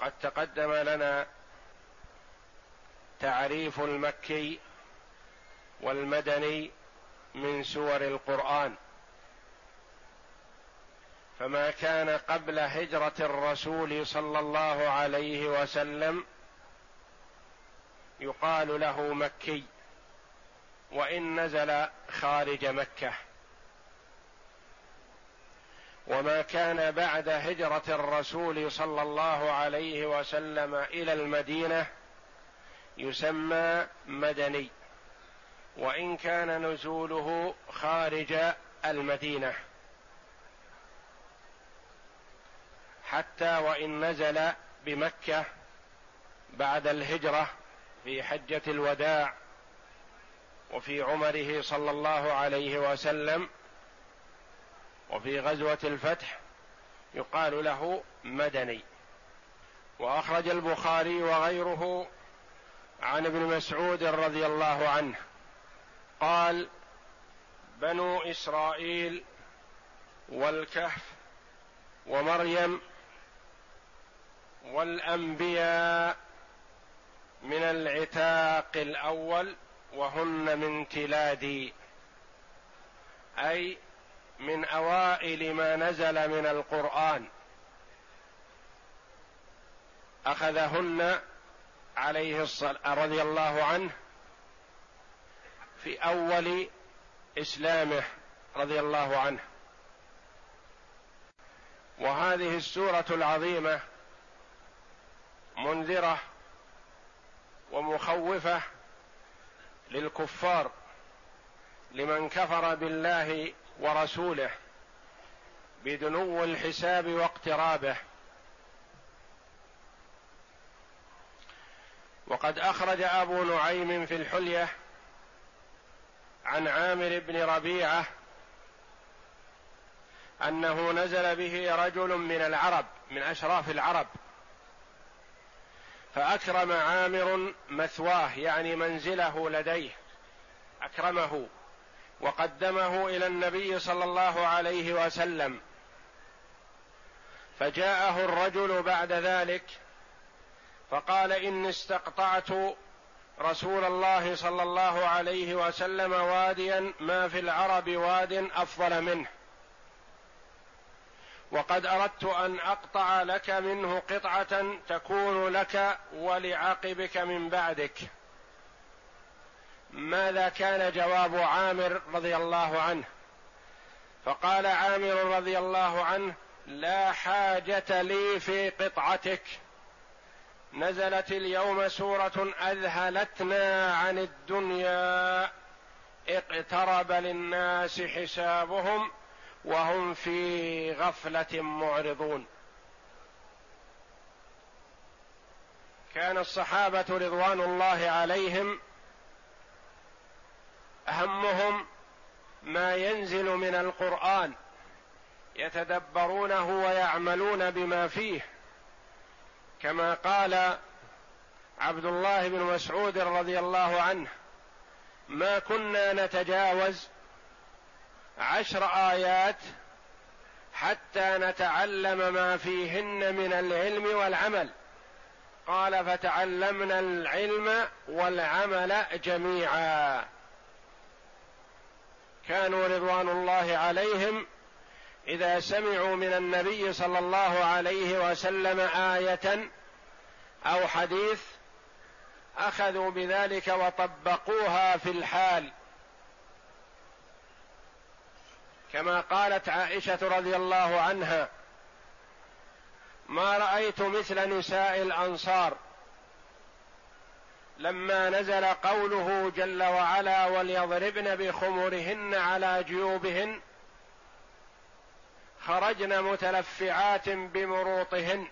وقد تقدم لنا تعريف المكي والمدني من سور القرآن. فما كان قبل هجرة الرسول صلى الله عليه وسلم يقال له مكي وإن نزل خارج مكة. وما كان بعد هجرة الرسول صلى الله عليه وسلم إلى المدينة يسمى مدني وإن كان نزوله خارج المدينة. حتى وإن نزل بمكة بعد الهجرة في حجة الوداع وفي عمره صلى الله عليه وسلم وفي غزوة الفتح يقال له مدني. وأخرج البخاري وغيره عن ابن مسعود رضي الله عنه. قال بنو إسرائيل والكهف ومريم والأنبياء من العتاق الأول وهن من تلادي. أي من أوائل ما نزل من القرآن. أخذهن عليه الصلاة رضي الله عنه في أول إسلامه رضي الله عنه. وهذه السورة العظيمة منذرة ومخوفة للكفار لمن كفر بالله ورسوله بدنو الحساب واقترابه. وقد أخرج أبو نعيم في الحلية عن عامر بن ربيعة أنه نزل به رجل من العرب من أشراف العرب. فأكرم عامر مثواه يعني منزله لديه. أكرمه. وقدمه إلى النبي صلى الله عليه وسلم. فجاءه الرجل بعد ذلك فقال إني استقطعت رسول الله صلى الله عليه وسلم واديا ما في العرب واد أفضل منه. وقد أردت أن أقطع لك منه قطعة تكون لك ولعقبك من بعدك. ماذا كان جواب عامر رضي الله عنه؟ فقال عامر رضي الله عنه لا حاجة لي في قطعتك. نزلت اليوم سورة أذهلتنا عن الدنيا اقترب للناس حسابهم وهم في غفلة معرضون. كان الصحابة رضوان الله عليهم أهمهم ما ينزل من القرآن يتدبرونه ويعملون بما فيه. كما قال عبد الله بن مسعود رضي الله عنه ما كنا نتجاوز عشر آيات حتى نتعلم ما فيهن من العلم والعمل. قال فتعلمنا العلم والعمل جميعا. كانوا رضوان الله عليهم إذا سمعوا من النبي صلى الله عليه وسلم آية أو حديث أخذوا بذلك وطبقوها في الحال. كما قالت عائشة رضي الله عنها ما رأيت مثل نساء الأنصار لما نزل قوله جل وعلا وليضربن بخمرهن على جيوبهن خرجن متلفعات بمروطهن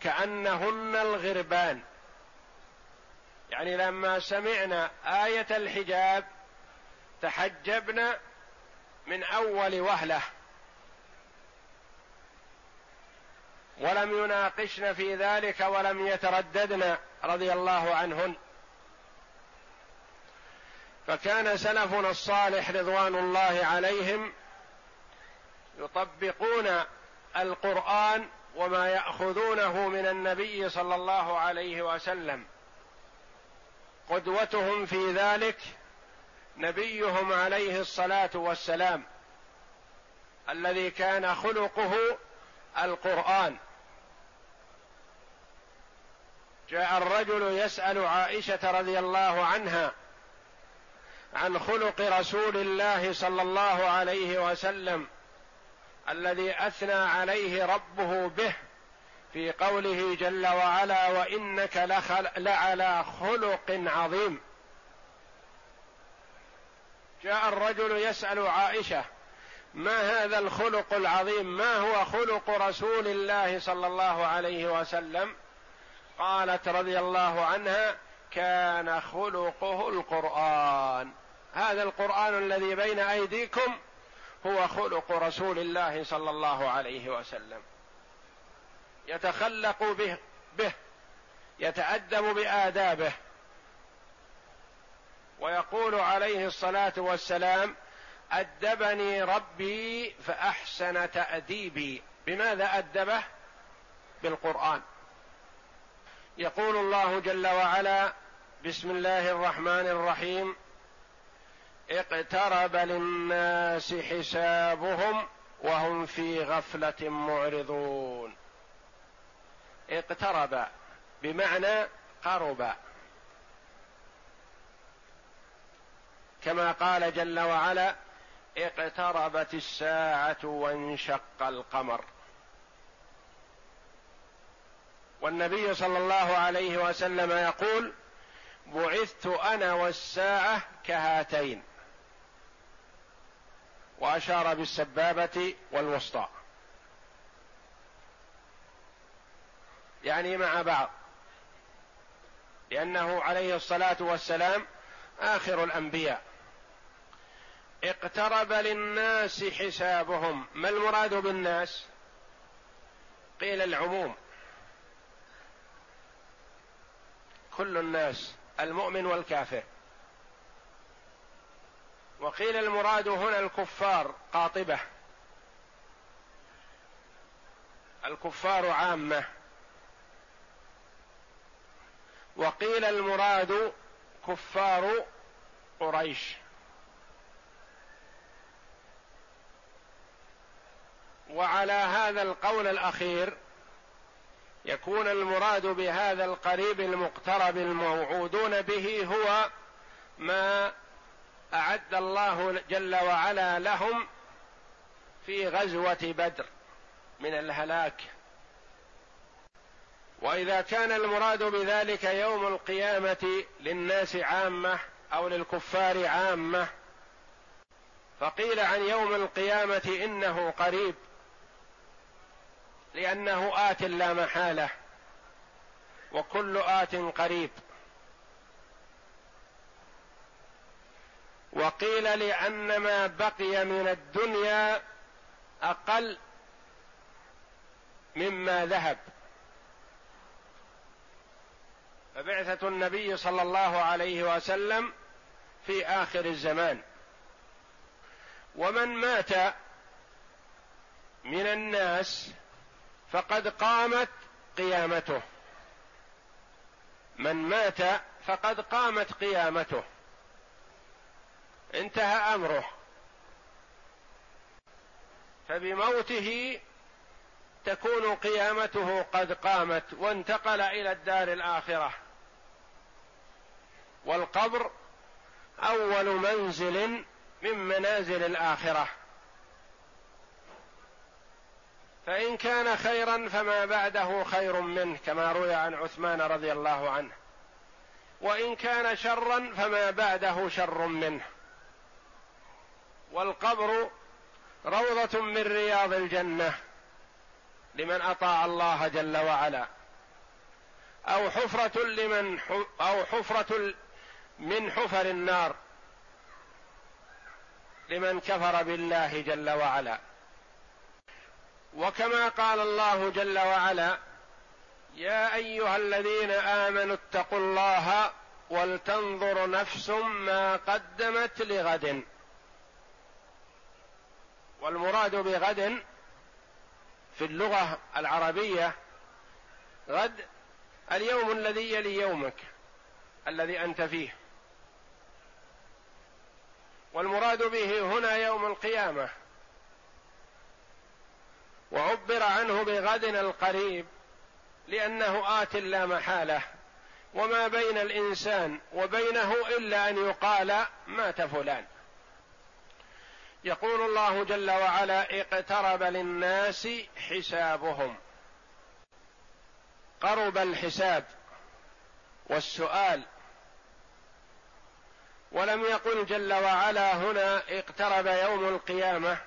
كأنهن الغربان. يعني لما سمعنا آية الحجاب تحجبنا من أول وهلة. ولم يناقشن في ذلك ولم يترددن. رضي الله عنهن. فكان سلفنا الصالح رضوان الله عليهم يطبقون القرآن وما يأخذونه من النبي صلى الله عليه وسلم. قدوتهم في ذلك نبيهم عليه الصلاة والسلام الذي كان خلقه القرآن. جاء الرجل يسأل عائشة رضي الله عنها عن خلق رسول الله صلى الله عليه وسلم الذي أثنى عليه ربه به في قوله جل وعلا وإنك لخل لعلى خلق عظيم. جاء الرجل يسأل عائشة ما هذا الخلق العظيم؟ ما هو خلق رسول الله صلى الله عليه وسلم؟ قالت رضي الله عنها كان خلقه القرآن. هذا القرآن الذي بين أيديكم هو خلق رسول الله صلى الله عليه وسلم. يتخلق به به يتأدب بآدابه. ويقول عليه الصلاة والسلام أدبني ربي فأحسن تأديبي. بماذا أدبه؟ بالقرآن. يقول الله جل وعلا بسم الله الرحمن الرحيم. اقترب للناس حسابهم وهم في غفلة معرضون. اقترب بمعنى قرب. كما قال جل وعلا اقتربت الساعة وانشق القمر. والنبي صلى الله عليه وسلم يقول بعثت أنا والساعة كهاتين. وأشار بالسبابة والوسطى. يعني مع بعض. لأنه عليه الصلاة والسلام آخر الأنبياء. اقترب للناس حسابهم. ما المراد بالناس؟ قيل العموم. كل الناس المؤمن والكافر. وقيل المراد هنا الكفار قاطبة. الكفار عامة. وقيل المراد كفار قريش. وعلى هذا القول الأخير يكون المراد بهذا القريب المقترب الموعودون به هو ما أعد الله جل وعلا لهم في غزوة بدر من الهلاك. وإذا كان المراد بذلك يوم القيامة للناس عامة أو للكفار عامة فقيل عن يوم القيامة إنه قريب. لأنه آت لا محالة وكل آت قريب. وقيل لأن ما بقي من الدنيا أقل مما ذهب. فبعثة النبي صلى الله عليه وسلم في آخر الزمان. ومن مات من الناس فقد قامت قيامته. من مات فقد قامت قيامته. انتهى أمره. فبموته تكون قيامته قد قامت وانتقل إلى الدار الآخرة. والقبر أول منزل من منازل الآخرة. فإن كان خيرا فما بعده خير منه كما روي عن عثمان رضي الله عنه. وإن كان شرا فما بعده شر منه. والقبر روضة من رياض الجنة لمن أطاع الله جل وعلا. أو حفرة لمن أو حفرة من حفر النار لمن كفر بالله جل وعلا. وكما قال الله جل وعلا يا أيها الذين آمنوا اتقوا الله ولتنظر نفس ما قدمت لغد. والمراد بغد في اللغة العربية غد اليوم الذي يلي يومك الذي أنت فيه. والمراد به هنا يوم القيامة. وعبر عنه بغد القريب لأنه آت لا محالة وما بين الإنسان وبينه إلا أن يقال مات فلان. يقول الله جل وعلا اقترب للناس حسابهم. قرب الحساب والسؤال. ولم يقل جل وعلا هنا اقترب يوم القيامة.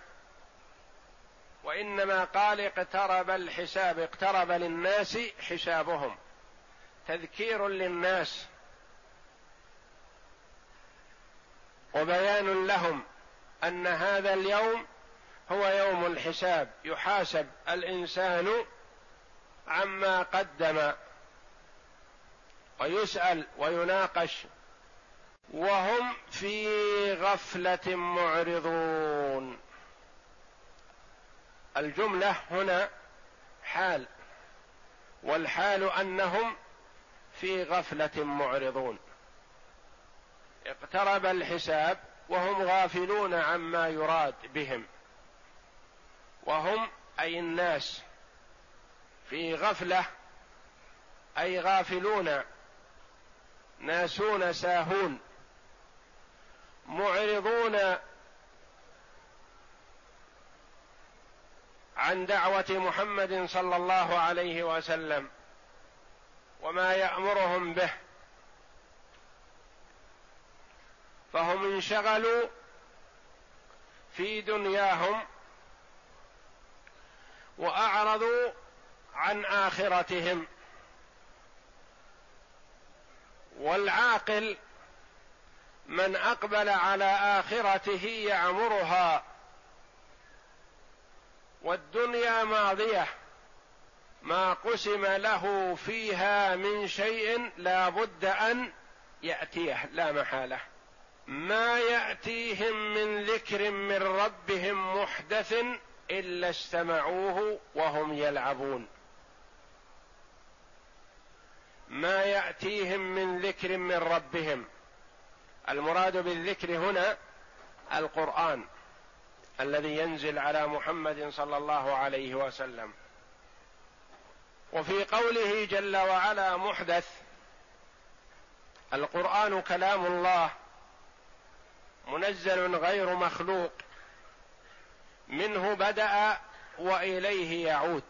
وإنما قال اقترب الحساب اقترب للناس حسابهم. تذكير للناس. وبيان لهم أن هذا اليوم هو يوم الحساب. يحاسب الإنسان عما قدم ويسأل ويناقش. وهم في غفلة معرضون. الجملة هنا حال والحال أنهم في غفلة معرضون. اقترب الحساب وهم غافلون عما يراد بهم. وهم أي الناس في غفلة أي غافلون ناسون ساهون معرضون عن دعوة محمد صلى الله عليه وسلم وما يأمرهم به. فهم انشغلوا في دنياهم وأعرضوا عن آخرتهم. والعاقل من أقبل على آخرته يعمرها والدنيا ماضية. ما قسم له فيها من شيء لا بد أن يأتيه لا محالة. ما يأتيهم من ذكر من ربهم محدث إلا استمعوه وهم يلعبون. ما يأتيهم من ذكر من ربهم. المراد بالذكر هنا القرآن. الذي ينزل على محمد صلى الله عليه وسلم. وفي قوله جل وعلا محدث القرآن كلام الله منزل غير مخلوق منه بدأ وإليه يعود.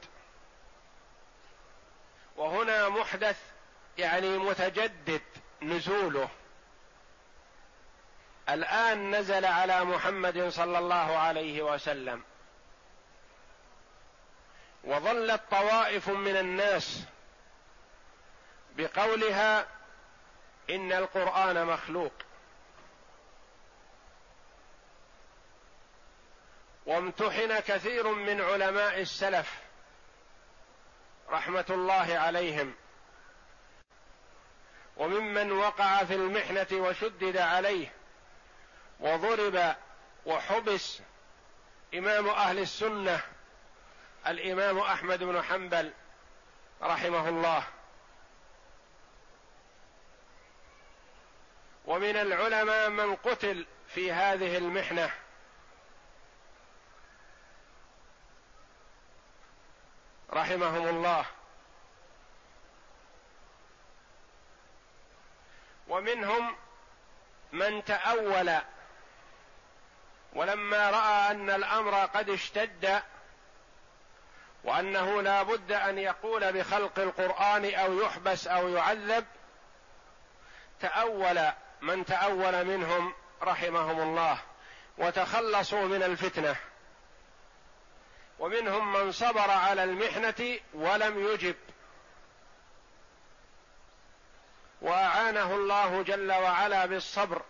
وهنا محدث يعني متجدد نزوله. الآن نزل على محمد صلى الله عليه وسلم. وظلت طوائف من الناس بقولها إن القرآن مخلوق. وامتحن كثير من علماء السلف رحمة الله عليهم. وممن وقع في المحنة وشدد عليه وضرب وحبس إمام أهل السنة الإمام أحمد بن حنبل رحمه الله. ومن العلماء من قتل في هذه المحنة. رحمهم الله. ومنهم من تأول ولما رأى أن الأمر قد اشتد وأنه لا بد أن يقول بخلق القرآن أو يحبس أو يعذب تأول من تأول منهم رحمهم الله وتخلصوا من الفتنة. ومنهم من صبر على المحنة ولم يجب. وأعانه الله جل وعلا بالصبر.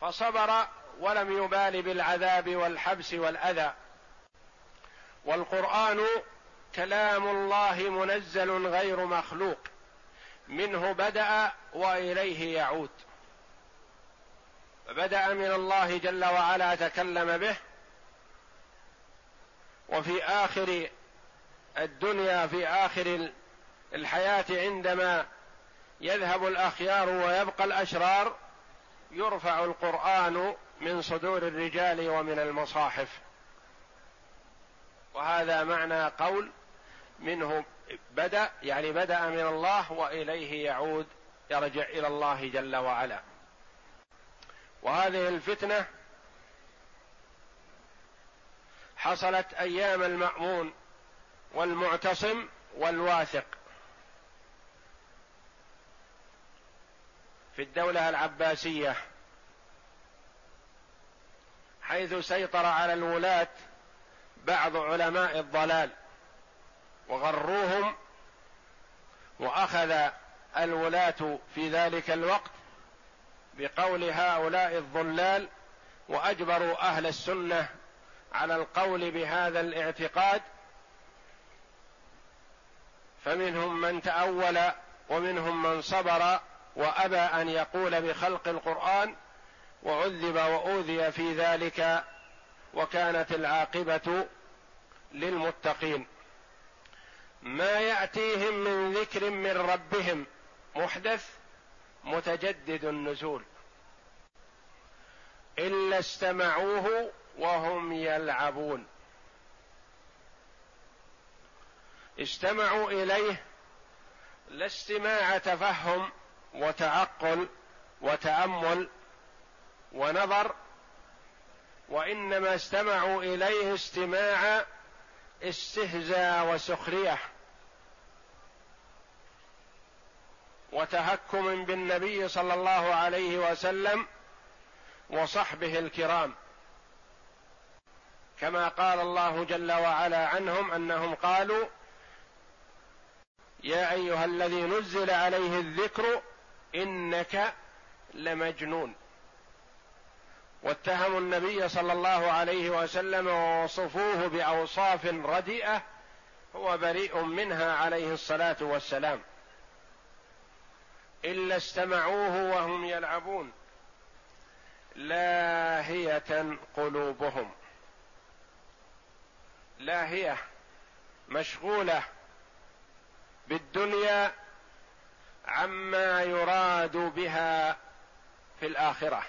فصبر ولم يبال بالعذاب والحبس والأذى. والقرآن كلام الله منزل غير مخلوق. منه بدأ وإليه يعود. بدا من الله جل وعلا تكلم به. وفي آخر الدنيا في آخر الحياة عندما يذهب الأخيار ويبقى الأشرار يرفع القرآن من صدور الرجال ومن المصاحف. وهذا معنى قول منه بدأ يعني بدأ من الله وإليه يعود يرجع إلى الله جل وعلا. وهذه الفتنة حصلت أيام المأمون والمعتصم والواثق. في الدولة العباسية. حيث سيطر على الولاة بعض علماء الضلال وغروهم وأخذ الولاة في ذلك الوقت بقول هؤلاء الضلال وأجبروا أهل السنة على القول بهذا الاعتقاد. فمنهم من تأول ومنهم من صبر وأبى أن يقول بخلق القرآن وعذب وأوذي في ذلك وكانت العاقبة للمتقين. ما يأتيهم من ذكر من ربهم محدث متجدد النزول. إلا استمعوه وهم يلعبون. استمعوا إليه لا استماع تفهم وتعقل وتأمل ونظر وإنما استمعوا إليه استماع استهزاء وسخرية وتهكم بالنبي صلى الله عليه وسلم وصحبه الكرام. كما قال الله جل وعلا عنهم أنهم قالوا يا أيها الذي نزل عليه الذكر إنك لمجنون. واتهموا النبي صلى الله عليه وسلم ووصفوه بأوصاف رديئة هو بريء منها عليه الصلاة والسلام. إلا استمعوه وهم يلعبون. لاهية قلوبهم. لاهية مشغولة بالدنيا عما يراد بها في الآخرة.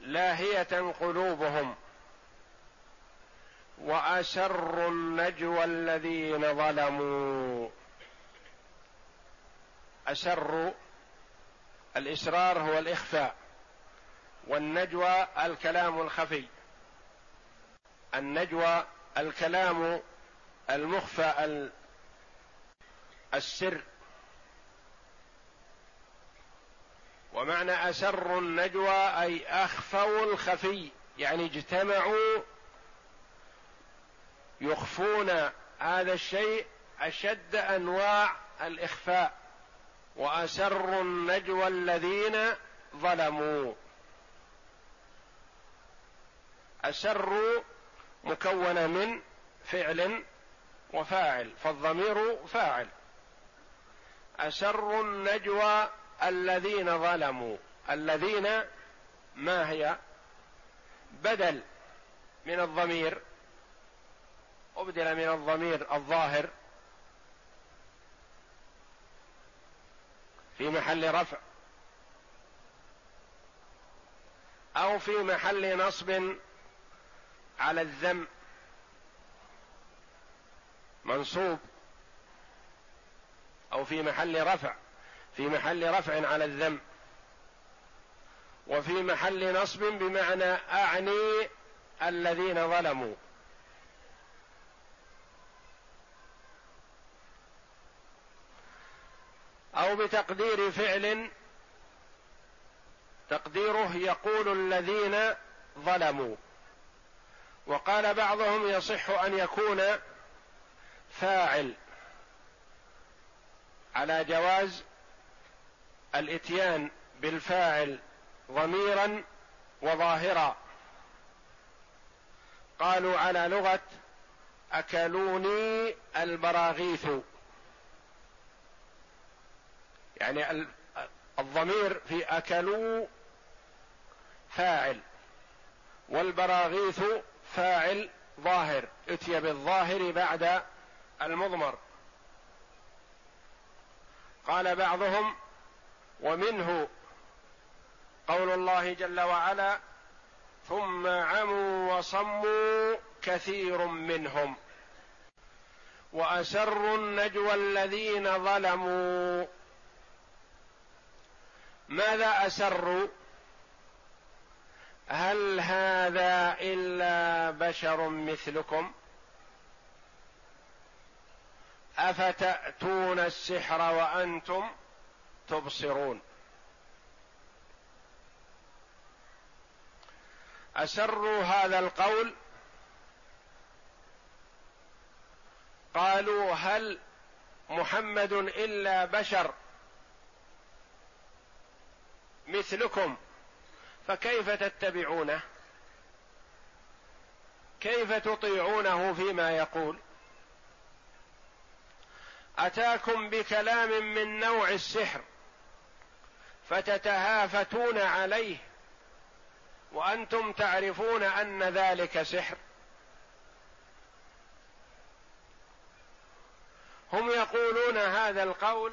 لاهية قلوبهم واسروا النجوى الذين ظلموا. اسروا الاسرار هو الإخفاء والنجوى الكلام الخفي. النجوى الكلام المخفى السر. ومعنى اسروا النجوى أي أخفوا الخفي يعني اجتمعوا يخفون هذا الشيء أشد أنواع الإخفاء واسروا النجوى الذين ظلموا. اسروا مكونه من فعل وفاعل فالضمير فاعل. اسروا النجوى الذين ظلموا الذين ما هي؟ بدل من الضمير أبدل من الضمير الظاهر في محل رفع أو في محل نصب على الذم. منصوب. أو في محل رفع. في محل رفع على الذم وفي محل نصب بمعنى أعني الذين ظلموا. أو بتقدير فعل تقديره يقول الذين ظلموا. وقال بعضهم يصح أن يكون فاعل على جواز الإتيان بالفاعل ضميرا وظاهرا. قالوا على لغة أكلوني البراغيث. يعني الضمير في أكلوا فاعل والبراغيث فاعل ظاهر. إتي بالظاهر بعد المضمر. قال بعضهم ومنه قول الله جل وعلا ثم عموا وصموا كثير منهم وأسروا النجوى الذين ظلموا. ماذا أسروا؟ هل هذا إلا بشر مثلكم؟ أفتأتون السحر وأنتم تبصرون. أسروا هذا القول. قالوا هل محمد إلا بشر مثلكم؟ فكيف تتبعونه؟ كيف تطيعونه فيما يقول؟ أتاكم بكلام من نوع السحر. فتتهافتون عليه وأنتم تعرفون أن ذلك سحر. هم يقولون هذا القول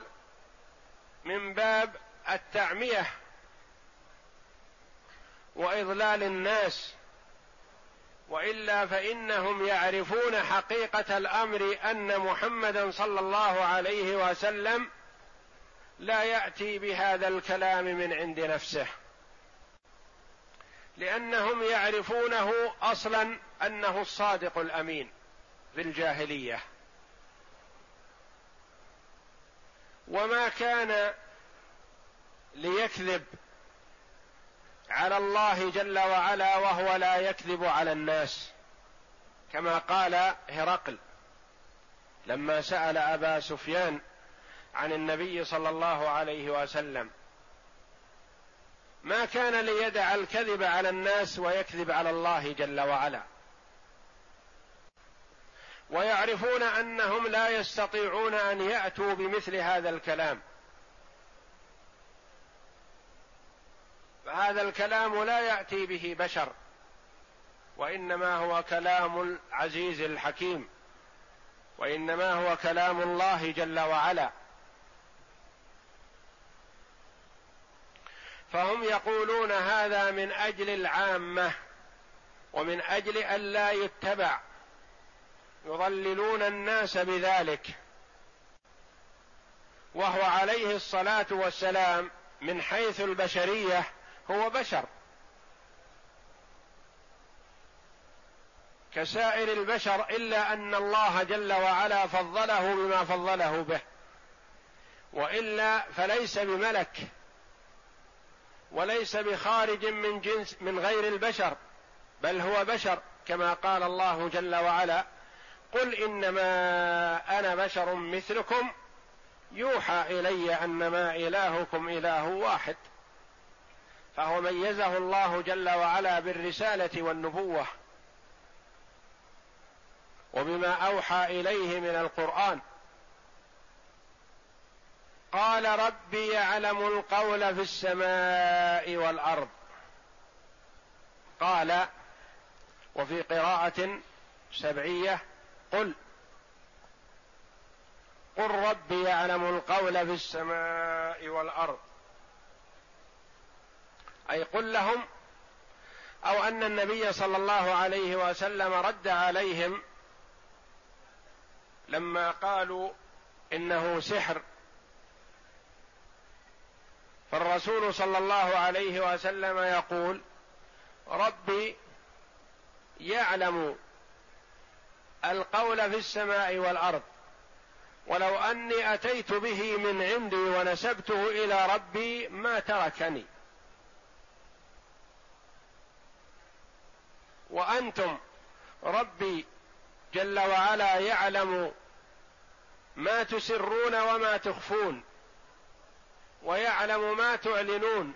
من باب التعمية وإضلال الناس وإلا فإنهم يعرفون حقيقة الأمر أن محمدا صلى الله عليه وسلم لا يأتي بهذا الكلام من عند نفسه لأنهم يعرفونه أصلا أنه الصادق الأمين في الجاهلية. وما كان ليكذب على الله جل وعلا وهو لا يكذب على الناس كما قال هرقل لما سأل أبا سفيان عن النبي صلى الله عليه وسلم ما كان ليدع الكذب على الناس ويكذب على الله جل وعلا. ويعرفون أنهم لا يستطيعون أن يأتوا بمثل هذا الكلام. فهذا الكلام لا يأتي به بشر وإنما هو كلام العزيز الحكيم وإنما هو كلام الله جل وعلا. فهم يقولون هذا من أجل العامة ومن أجل أن لا يتبع. يضللون الناس بذلك. وهو عليه الصلاة والسلام من حيث البشرية هو بشر. كسائر البشر إلا أن الله جل وعلا فضله بما فضله به. وإلا فليس بملك. وليس بخارج من جنس من غير البشر بل هو بشر كما قال الله جل وعلا قل إنما أنا بشر مثلكم يوحى إلي أنما إلهكم إله واحد. فهو ميزه الله جل وعلا بالرسالة والنبوة وبما أوحى إليه من القرآن. قال ربي يعلم القول في السماء والأرض. قال وفي قراءة سبعية قل قل ربي يعلم القول في السماء والأرض. أي قل لهم أو أن النبي صلى الله عليه وسلم رد عليهم لما قالوا إنه سحر. فالرسول صلى الله عليه وسلم يقول ربي يعلم القول في السماء والأرض ولو أني أتيت به من عندي ونسبته إلى ربي ما تركني. وأنتم ربي جل وعلا يعلم ما تسرون وما تخفون. ويعلم ما تعلنون.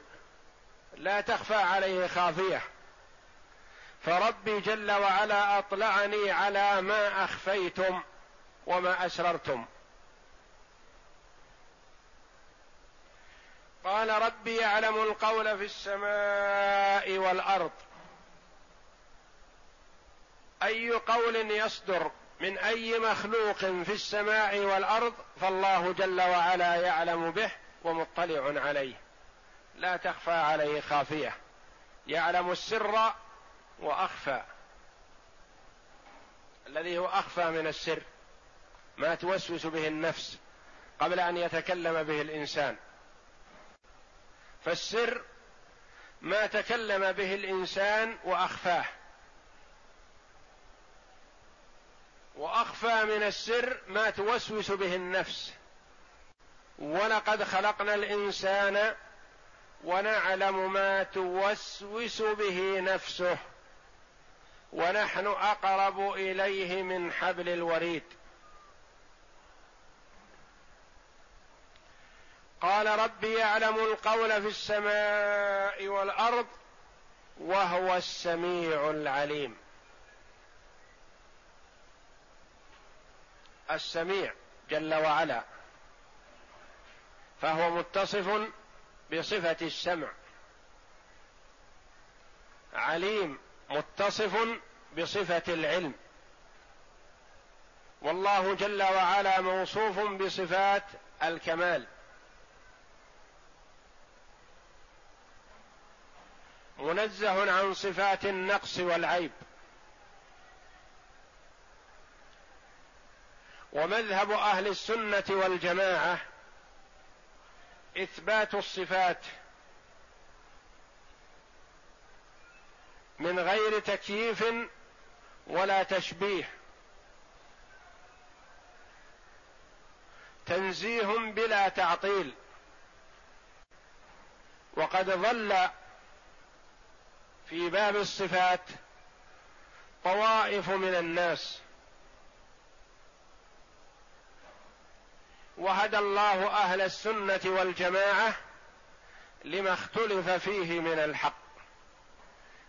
لا تخفى عليه خافية. فربي جل وعلا أطلعني على ما أخفيتم وما أسررتم. قال ربي يعلم القول في السماء والأرض. أي قول يصدر من أي مخلوق في السماء والأرض فالله جل وعلا يعلم به. ومطلع عليه. لا تخفى عليه خافية. يعلم السر وأخفى. الذي هو أخفى من السر. ما توسوس به النفس قبل أن يتكلم به الإنسان. فالسر ما تكلم به الإنسان وأخفاه. وأخفى من السر ما توسوس به النفس. ولقد خلقنا الإنسان ونعلم ما توسوس به نفسه ونحن أقرب إليه من حبل الوريد. قال ربي يعلم القول في السماء والأرض وهو السميع العليم. السميع جل وعلا. فهو متصف بصفة السمع. عليم متصف بصفة العلم. والله جل وعلا موصوف بصفات الكمال. منزه عن صفات النقص والعيب. ومذهب أهل السنة والجماعة إثبات الصفات من غير تكييف ولا تشبيه. تنزيه بلا تعطيل. وقد ظل في باب الصفات طوائف من الناس. وهدى الله أهل السنة والجماعة لما اختلف فيه من الحق.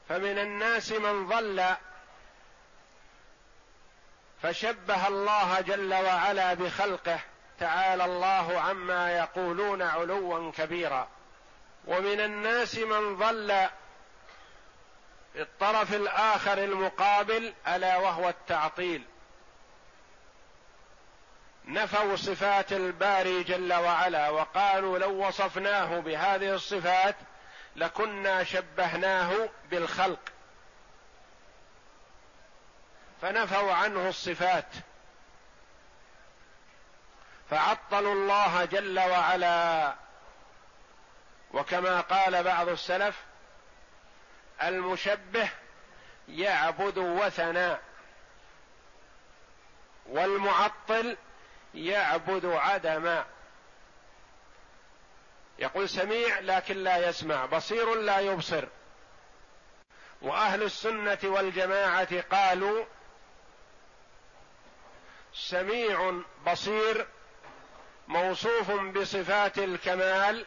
فمن الناس من ضل فشبه الله جل وعلا بخلقه. تعالى الله عما يقولون علوا كبيرا. ومن الناس من ضل الطرف الآخر المقابل ألا وهو التعطيل. نفوا صفات الباري جل وعلا وقالوا لو وصفناه بهذه الصفات لكنا شبهناه بالخلق. فنفوا عنه الصفات. فعطلوا الله جل وعلا. وكما قال بعض السلف المشبه يعبد وثنا والمعطل يعبد عدما يقول سميع لكن لا يسمع بصير لا يبصر. وأهل السنة والجماعة قالوا سميع بصير موصوف بصفات الكمال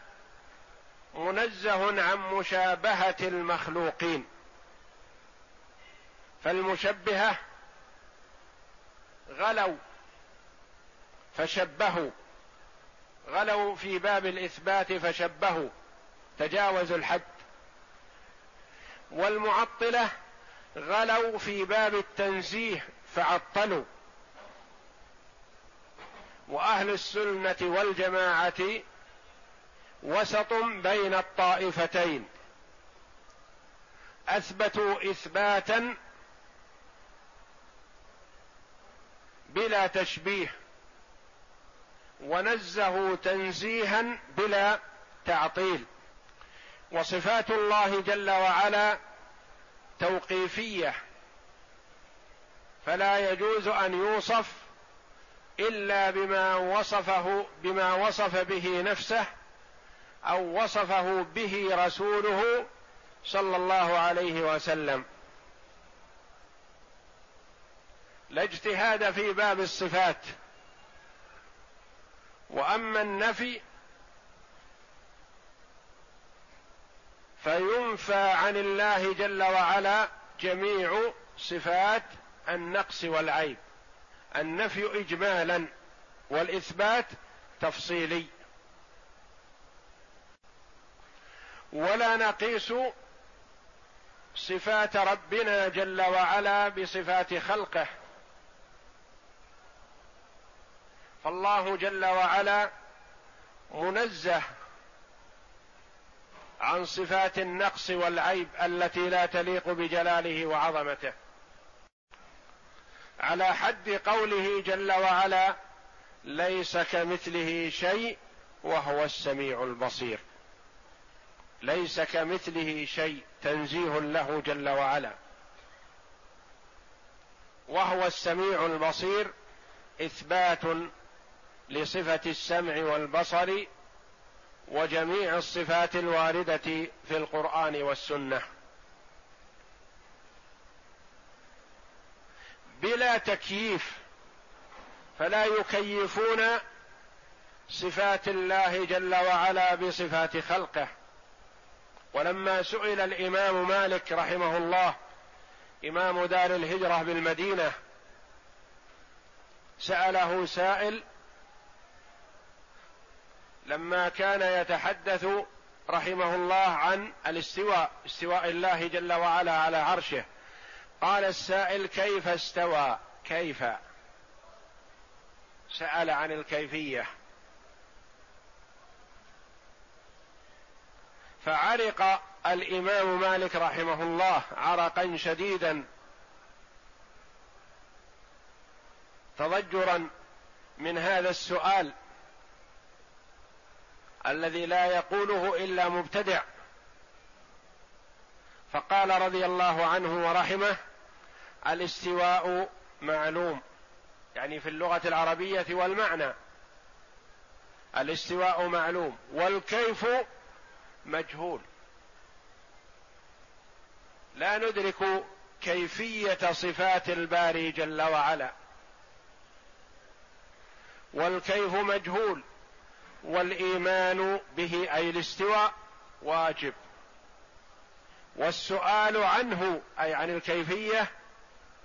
منزه عن مشابهة المخلوقين. فالمشبهة غلوا. فشبهوا. غلوا في باب الإثبات فشبهوا. تجاوزوا الحد. والمعطلة غلوا في باب التنزيه فعطلوا. وأهل السنة والجماعة وسط بين الطائفتين. أثبتوا إثباتا بلا تشبيه. ونزهوا تنزيها بلا تعطيل. وصفات الله جل وعلا توقيفية. فلا يجوز أن يوصف إلا بما وصفه بما وصف به نفسه أو وصفه به رسوله صلى الله عليه وسلم. لا اجتهاد في باب الصفات. وأما النفي فينفى عن الله جل وعلا جميع صفات النقص والعيب. النفي اجمالا والإثبات تفصيلي. صفات ربنا جل وعلا بصفات خلقه. فالله جل وعلا منزه عن صفات النقص والعيب التي لا تليق بجلاله وعظمته. على حد قوله جل وعلا ليس كمثله شيء وهو السميع البصير. ليس كمثله شيء تنزيه له جل وعلا. وهو السميع البصير إثبات لصفة السمع والبصر وجميع الصفات الواردة في القرآن والسنة. بلا تكييف فلا يكيفون صفات الله جل وعلا بصفات خلقه. ولما سئل الإمام مالك رحمه الله إمام دار الهجرة بالمدينة سأله سائل لما كان يتحدث رحمه الله عن الاستواء استواء الله جل وعلا على عرشه. قال السائل كيف استوى؟ كيف؟ سأل عن الكيفية. فعرق الإمام مالك رحمه الله عرقا شديدا تضجرا من هذا السؤال. الذي لا يقوله إلا مبتدع. فقال رضي الله عنه ورحمه الاستواء معلوم. يعني في اللغة العربية والمعنى. الاستواء معلوم والكيف مجهول. لا ندرك كيفية صفات الباري جل وعلا. والكيف مجهول. والإيمان به أي الاستواء واجب. والسؤال عنه أي عن الكيفية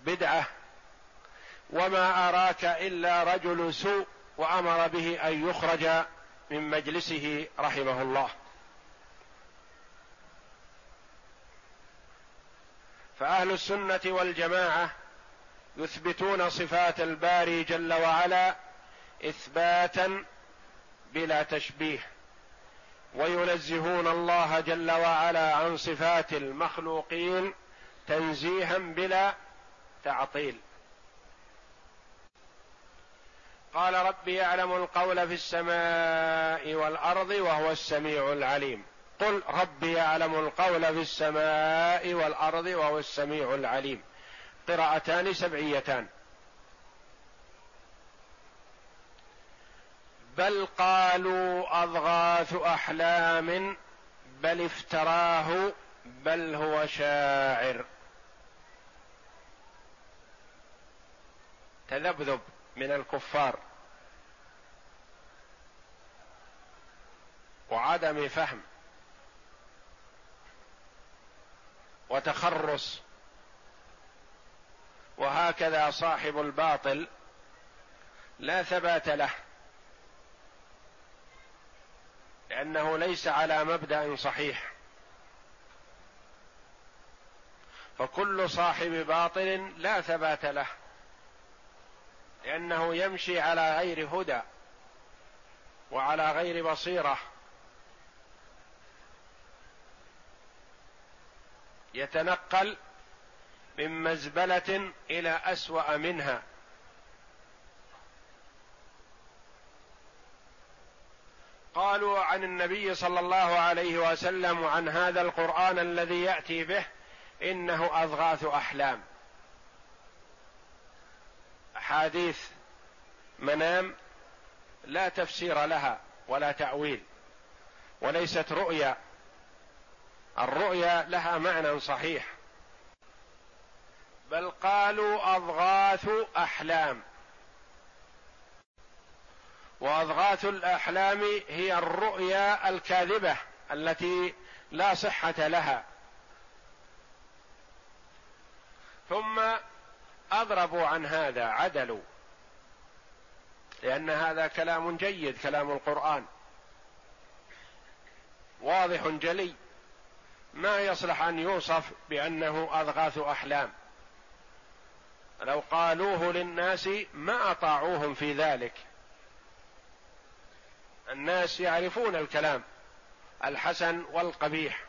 بدعة. وما أراك إلا رجل سوء وأمر به أن يخرج من مجلسه رحمه الله. فأهل السنة والجماعة يثبتون صفات الباري جل وعلا إثباتا بلا تشبيه وينزهون الله جل وعلا عن صفات المخلوقين تنزيها بلا تعطيل. قال ربي يعلم القول في السماء والأرض وهو السميع العليم. قل ربي يعلم القول في السماء والأرض وهو السميع العليم. قراءتان سبعيتان. بل قالوا أضغاث أحلام بل افتراه بل هو شاعر. تذبذب من الكفار. وعدم فهم. وتخرص وهكذا صاحب الباطل لا ثبات له. لأنه ليس على مبدأ صحيح. فكل صاحب باطل لا ثبات له لأنه يمشي على غير هدى وعلى غير بصيرة. يتنقل من مزبلة إلى أسوأ منها. قالوا عن النبي صلى الله عليه وسلم عن هذا القرآن الذي يأتي به إنه أضغاث أحلام. أحاديث منام لا تفسير لها ولا تأويل وليست رؤيا. الرؤيا لها معنى صحيح. بل قالوا أضغاث أحلام. وأضغاث الأحلام هي الرؤيا الكاذبة التي لا صحة لها. ثم أضربوا عن هذا عدلوا لأن هذا كلام جيد كلام القرآن. واضح جلي. ما يصلح أن يوصف بأنه أضغاث أحلام؟ لو قالوه للناس ما أطاعوهم في ذلك. الناس يعرفون الكلام الحسن والقبيح.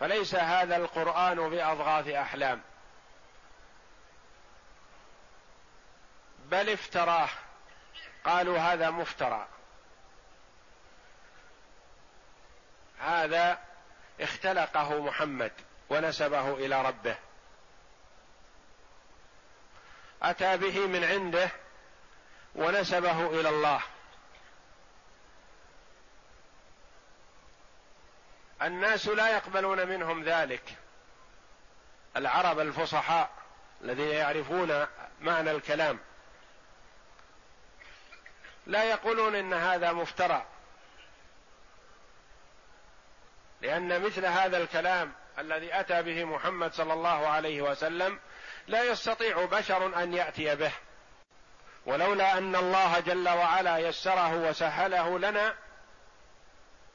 فليس هذا القرآن بأضغاث أحلام. بل افتراه. قالوا هذا مفترى. هذا اختلقه محمد ونسبه إلى ربه. أتى به من عنده ونسبه إلى الله. الناس لا يقبلون منهم ذلك. العرب الفصحاء الذين يعرفون معنى الكلام لا يقولون إن هذا مفترى لأن مثل هذا الكلام الذي أتى به محمد صلى الله عليه وسلم لا يستطيع بشر أن يأتي به. ولولا أن الله جل وعلا يسره وسهله لنا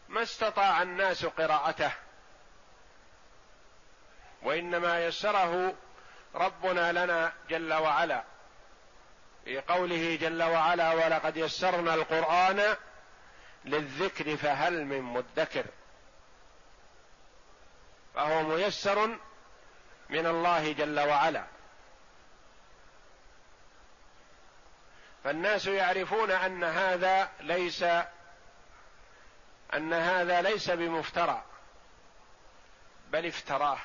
ما استطاع الناس قراءته. وإنما يسره ربنا لنا جل وعلا. في قوله جل وعلا ولقد يسرنا القرآن للذكر فهل من مدكر. فهو ميسر من الله جل وعلا. فالناس يعرفون أن هذا ليس أن هذا ليس بمفترى بل افتراه.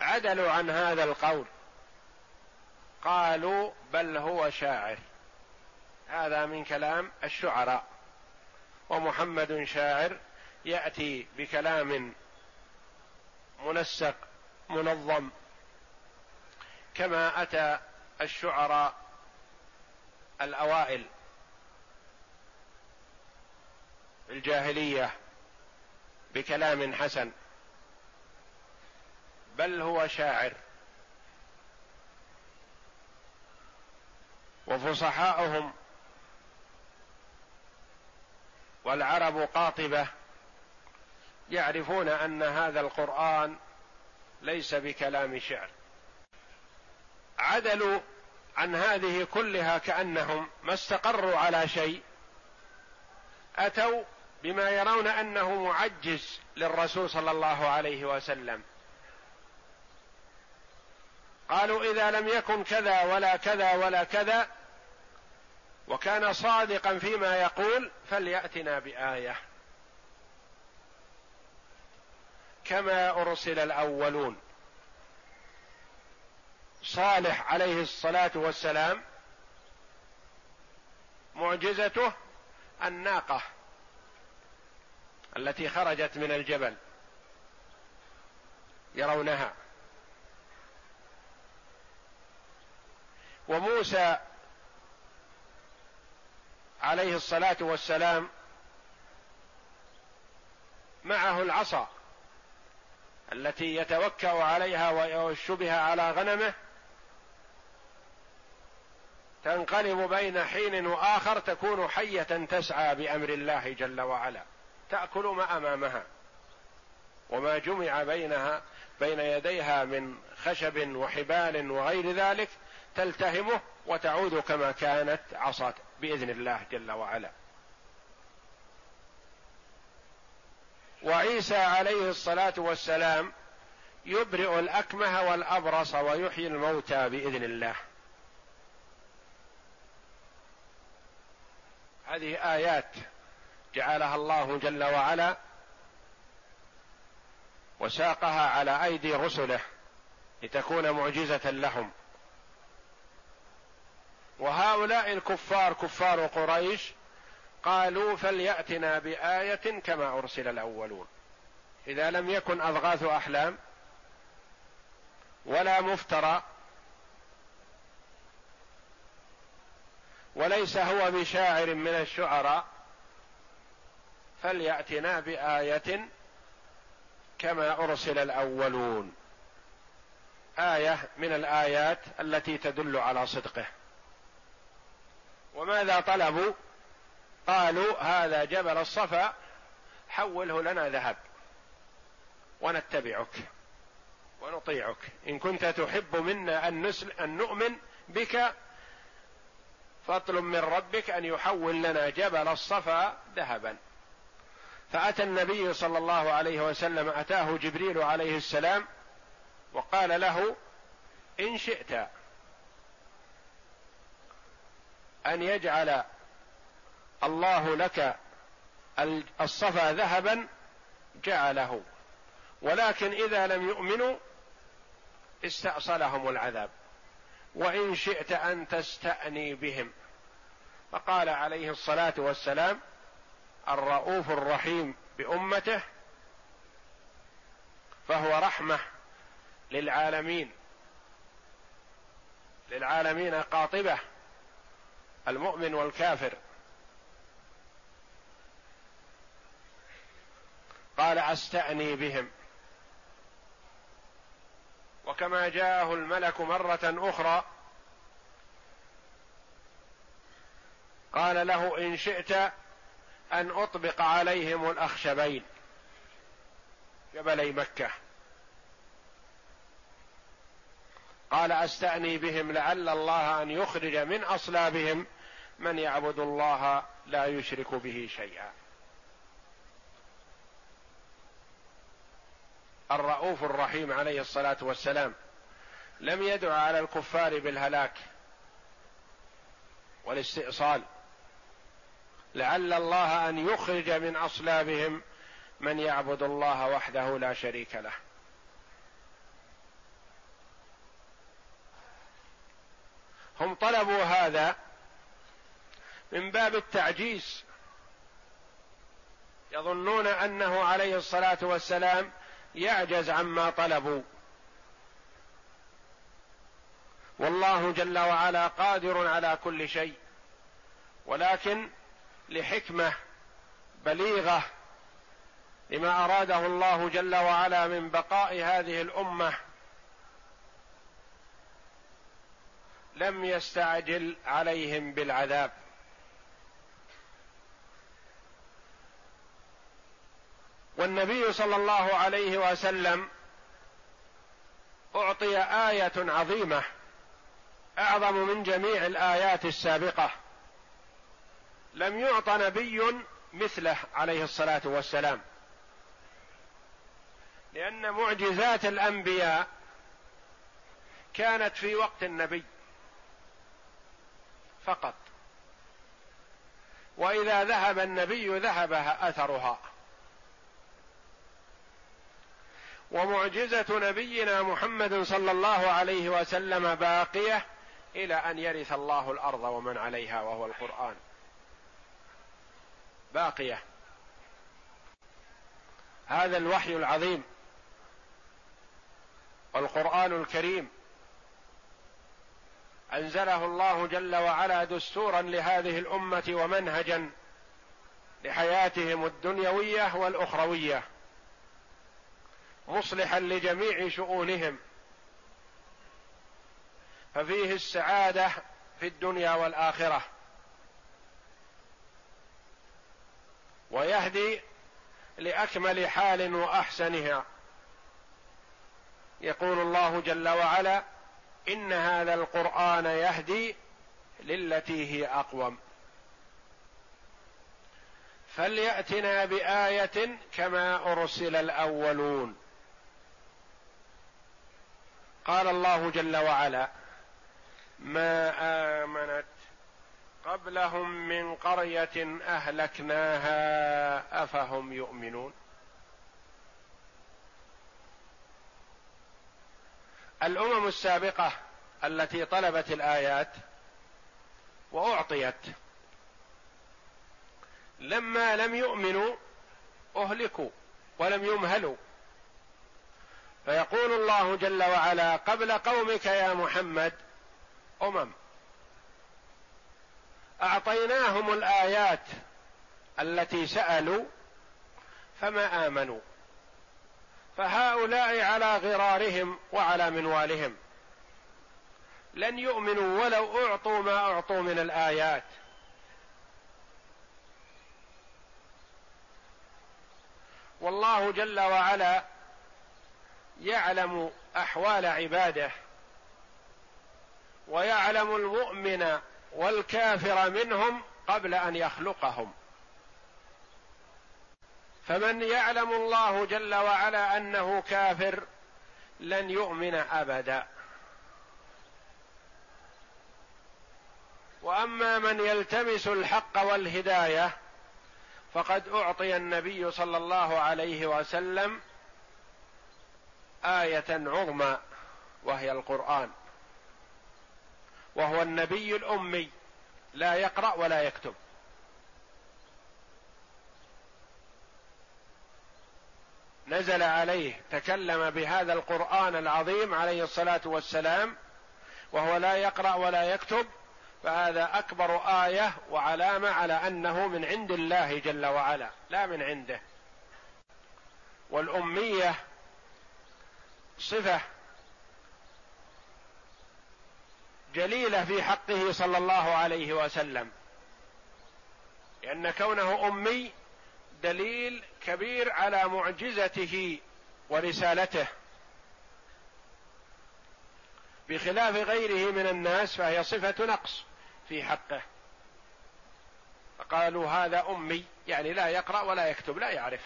عدلوا عن هذا القول. قالوا بل هو شاعر. هذا من كلام الشعراء. ومحمد شاعر يأتي بكلام منسق منظم. كما أتى الشعراء الأوائل. الجاهلية بكلام حسن بل هو شاعر. وفصحاؤهم والعرب قاطبة يعرفون أن هذا القرآن ليس بكلام شعر. عدلوا عن هذه كلها كأنهم ما استقروا على شيء أتوا بما يرون أنه معجز للرسول صلى الله عليه وسلم. قالوا إذا لم يكن كذا ولا كذا ولا كذا وكان صادقا فيما يقول فليأتنا بآية. كما أرسل الأولون. صالح عليه الصلاة والسلام معجزته الناقة. التي خرجت من الجبل يرونها. وموسى عليه الصلاة والسلام معه العصا التي يتوكأ عليها ويوش بها على غنمه تنقلب بين حين وآخر تكون حية تسعى بأمر الله جل وعلا. تأكل ما أمامها وما جمع بينها بين يديها من خشب وحبال وغير ذلك تلتهمه وتعود كما كانت عصا بإذن الله جل وعلا. وعيسى عليه الصلاة والسلام يبرئ الأكمه والأبرص ويحيي الموتى بإذن الله. هذه آيات جعلها الله جل وعلا وساقها على أيدي رسله لتكون معجزة لهم. وهؤلاء الكفار كفار قريش قالوا فليأتنا بآية كما أرسل الأولون. إذا لم يكن أضغاث أحلام ولا مفترى وليس هو بشاعر من الشعراء فليأتنا بآية كما أرسل الأولون. آية من الآيات التي تدل على صدقه. وماذا طلبوا؟ قالوا هذا جبل الصفا حوله لنا ذهب. ونتبعك. ونطيعك. إن كنت تحب منا أن, نسل أن نؤمن بك فاطلب من ربك أن يحول لنا جبل الصفا ذهبا. فأتى النبي صلى الله عليه وسلم أتاه جبريل عليه السلام وقال له إن شئت أن يجعل الله لك الصفا ذهبا جعله ولكن إذا لم يؤمنوا استأصلهم العذاب وإن شئت أن تستأني بهم. فقال عليه الصلاة والسلام الرؤوف الرحيم بأمته فهو رحمة للعالمين للعالمين قاطبة المؤمن والكافر. قال أستأني بهم. وكما جاءه الملك مرة أخرى قال له إن شئت أن أطبق عليهم الأخشبين جبلي مكة. قال أستأني بهم لعل الله أن يخرج من أصلابهم. من يعبد الله لا يشرك به شيئا. الرؤوف الرحيم عليه الصلاة والسلام لم يدع على الكفار بالهلاك والاستئصال. لعل الله أن يخرج من أصلابهم من يعبد الله وحده لا شريك له. هم طلبوا هذا من باب التعجيز. يظنون أنه عليه الصلاة والسلام يعجز عما طلبوا. والله جل وعلا قادر على كل شيء. ولكن لحكمة بليغة لما أراده الله جل وعلا من بقاء هذه الأمة. لم يستعجل عليهم بالعذاب. والنبي صلى الله عليه وسلم أعطي آية عظيمة أعظم من جميع الآيات السابقة. لم يعط نبي مثله عليه الصلاة والسلام. لأن معجزات الأنبياء كانت في وقت النبي فقط. وإذا ذهب النبي ذهب أثرها. ومعجزة نبينا محمد صلى الله عليه وسلم باقية إلى أن يرث الله الأرض ومن عليها وهو القرآن. باقية. هذا الوحي العظيم والقرآن الكريم أنزله الله جل وعلا دستورا لهذه الأمة ومنهجا لحياتهم الدنيوية والأخروية مصلحا لجميع شؤونهم. ففيه السعادة في الدنيا والآخرة. ويهدي لأكمل حال وأحسنها. يقول الله جل وعلا إن هذا القرآن يهدي للتي هي أقوم. فليأتنا بآية كما أرسل الأولون. قال الله جل وعلا ما آمنت قبلهم من قرية أهلكناها أفهم يؤمنون؟ الأمم السابقة التي طلبت الآيات وأعطيت لما لم يؤمنوا أهلكوا ولم يمهلوا. فيقول الله جل وعلا قبل قومك يا محمد أمم. أعطيناهم الآيات التي سألوا فما آمنوا. فهؤلاء على غرارهم وعلى منوالهم. لن يؤمنوا ولو أعطوا ما أعطوا من الآيات. والله جل وعلا يعلم أحوال عباده ويعلم المؤمن والكافر منهم قبل أن يخلقهم. فمن يعلم الله جل وعلا أنه كافر لن يؤمن أبدا. وأما من يلتمس الحق والهداية فقد أعطي النبي صلى الله عليه وسلم آية عظمى وهي القرآن. وهو النبي الأمي. لا يقرأ ولا يكتب. نزل عليه تكلم بهذا القرآن العظيم عليه الصلاة والسلام وهو لا يقرأ ولا يكتب فهذا أكبر آية وعلامة على أنه من عند الله جل وعلا لا من عنده. والأمية صفة جليلة في حقه صلى الله عليه وسلم. لأن كونه أمي دليل كبير على معجزته ورسالته. بخلاف غيره من الناس فهي صفة نقص في حقه. فقالوا هذا أمي يعني لا يقرأ ولا يكتب لا يعرف.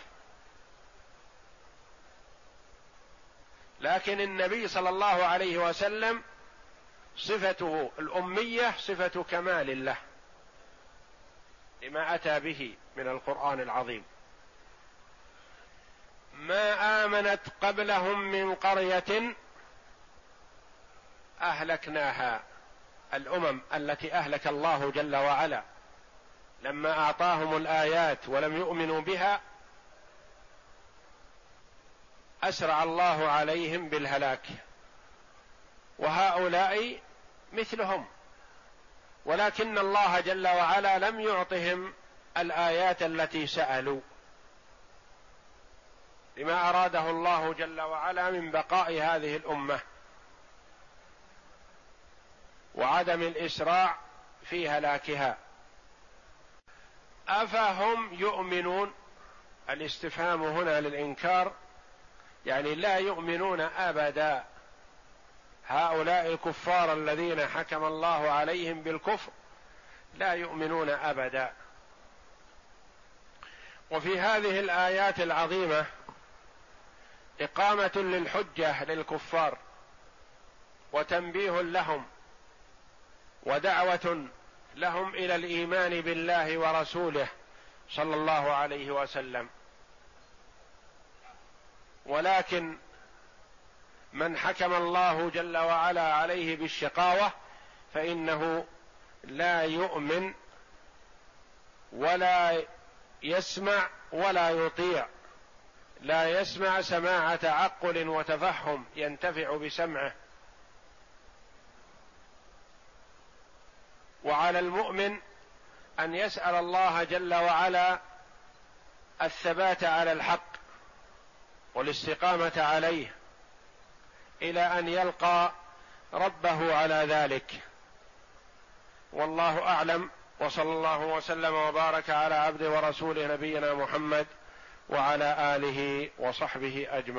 لكن النبي صلى الله عليه وسلم صفته الأمية صفة كمال له لما أتى به من القرآن العظيم. ما آمنت قبلهم من قرية أهلكناها الأمم التي أهلك الله جل وعلا. لما أعطاهم الآيات ولم يؤمنوا بها أسرع الله عليهم بالهلاك. وهؤلاء مثلهم. ولكن الله جل وعلا لم يعطهم الآيات التي سألوا. لما أراده الله جل وعلا من بقاء هذه الأمة. وعدم الإسراع في هلاكها أفهم يؤمنون؟ الاستفهام هنا للإنكار يعني لا يؤمنون أبدا. هؤلاء الكفار الذين حكم الله عليهم بالكفر لا يؤمنون أبدا. وفي هذه الآيات العظيمة إقامة للحجة للكفار وتنبيه لهم ودعوة لهم إلى الإيمان بالله ورسوله صلى الله عليه وسلم. ولكن من حكم الله جل وعلا عليه بالشقاوة فإنه لا يؤمن ولا يسمع ولا يطيع. لا يسمع سماع تعقل وتفهم ينتفع بسمعه. وعلى المؤمن أن يسأل الله جل وعلا الثبات على الحق والاستقامة عليه. إلى أن يلقى ربه على ذلك. والله أعلم وصلى الله وسلم وبارك على عبده ورسوله نبينا محمد وعلى آله وصحبه أجمعين.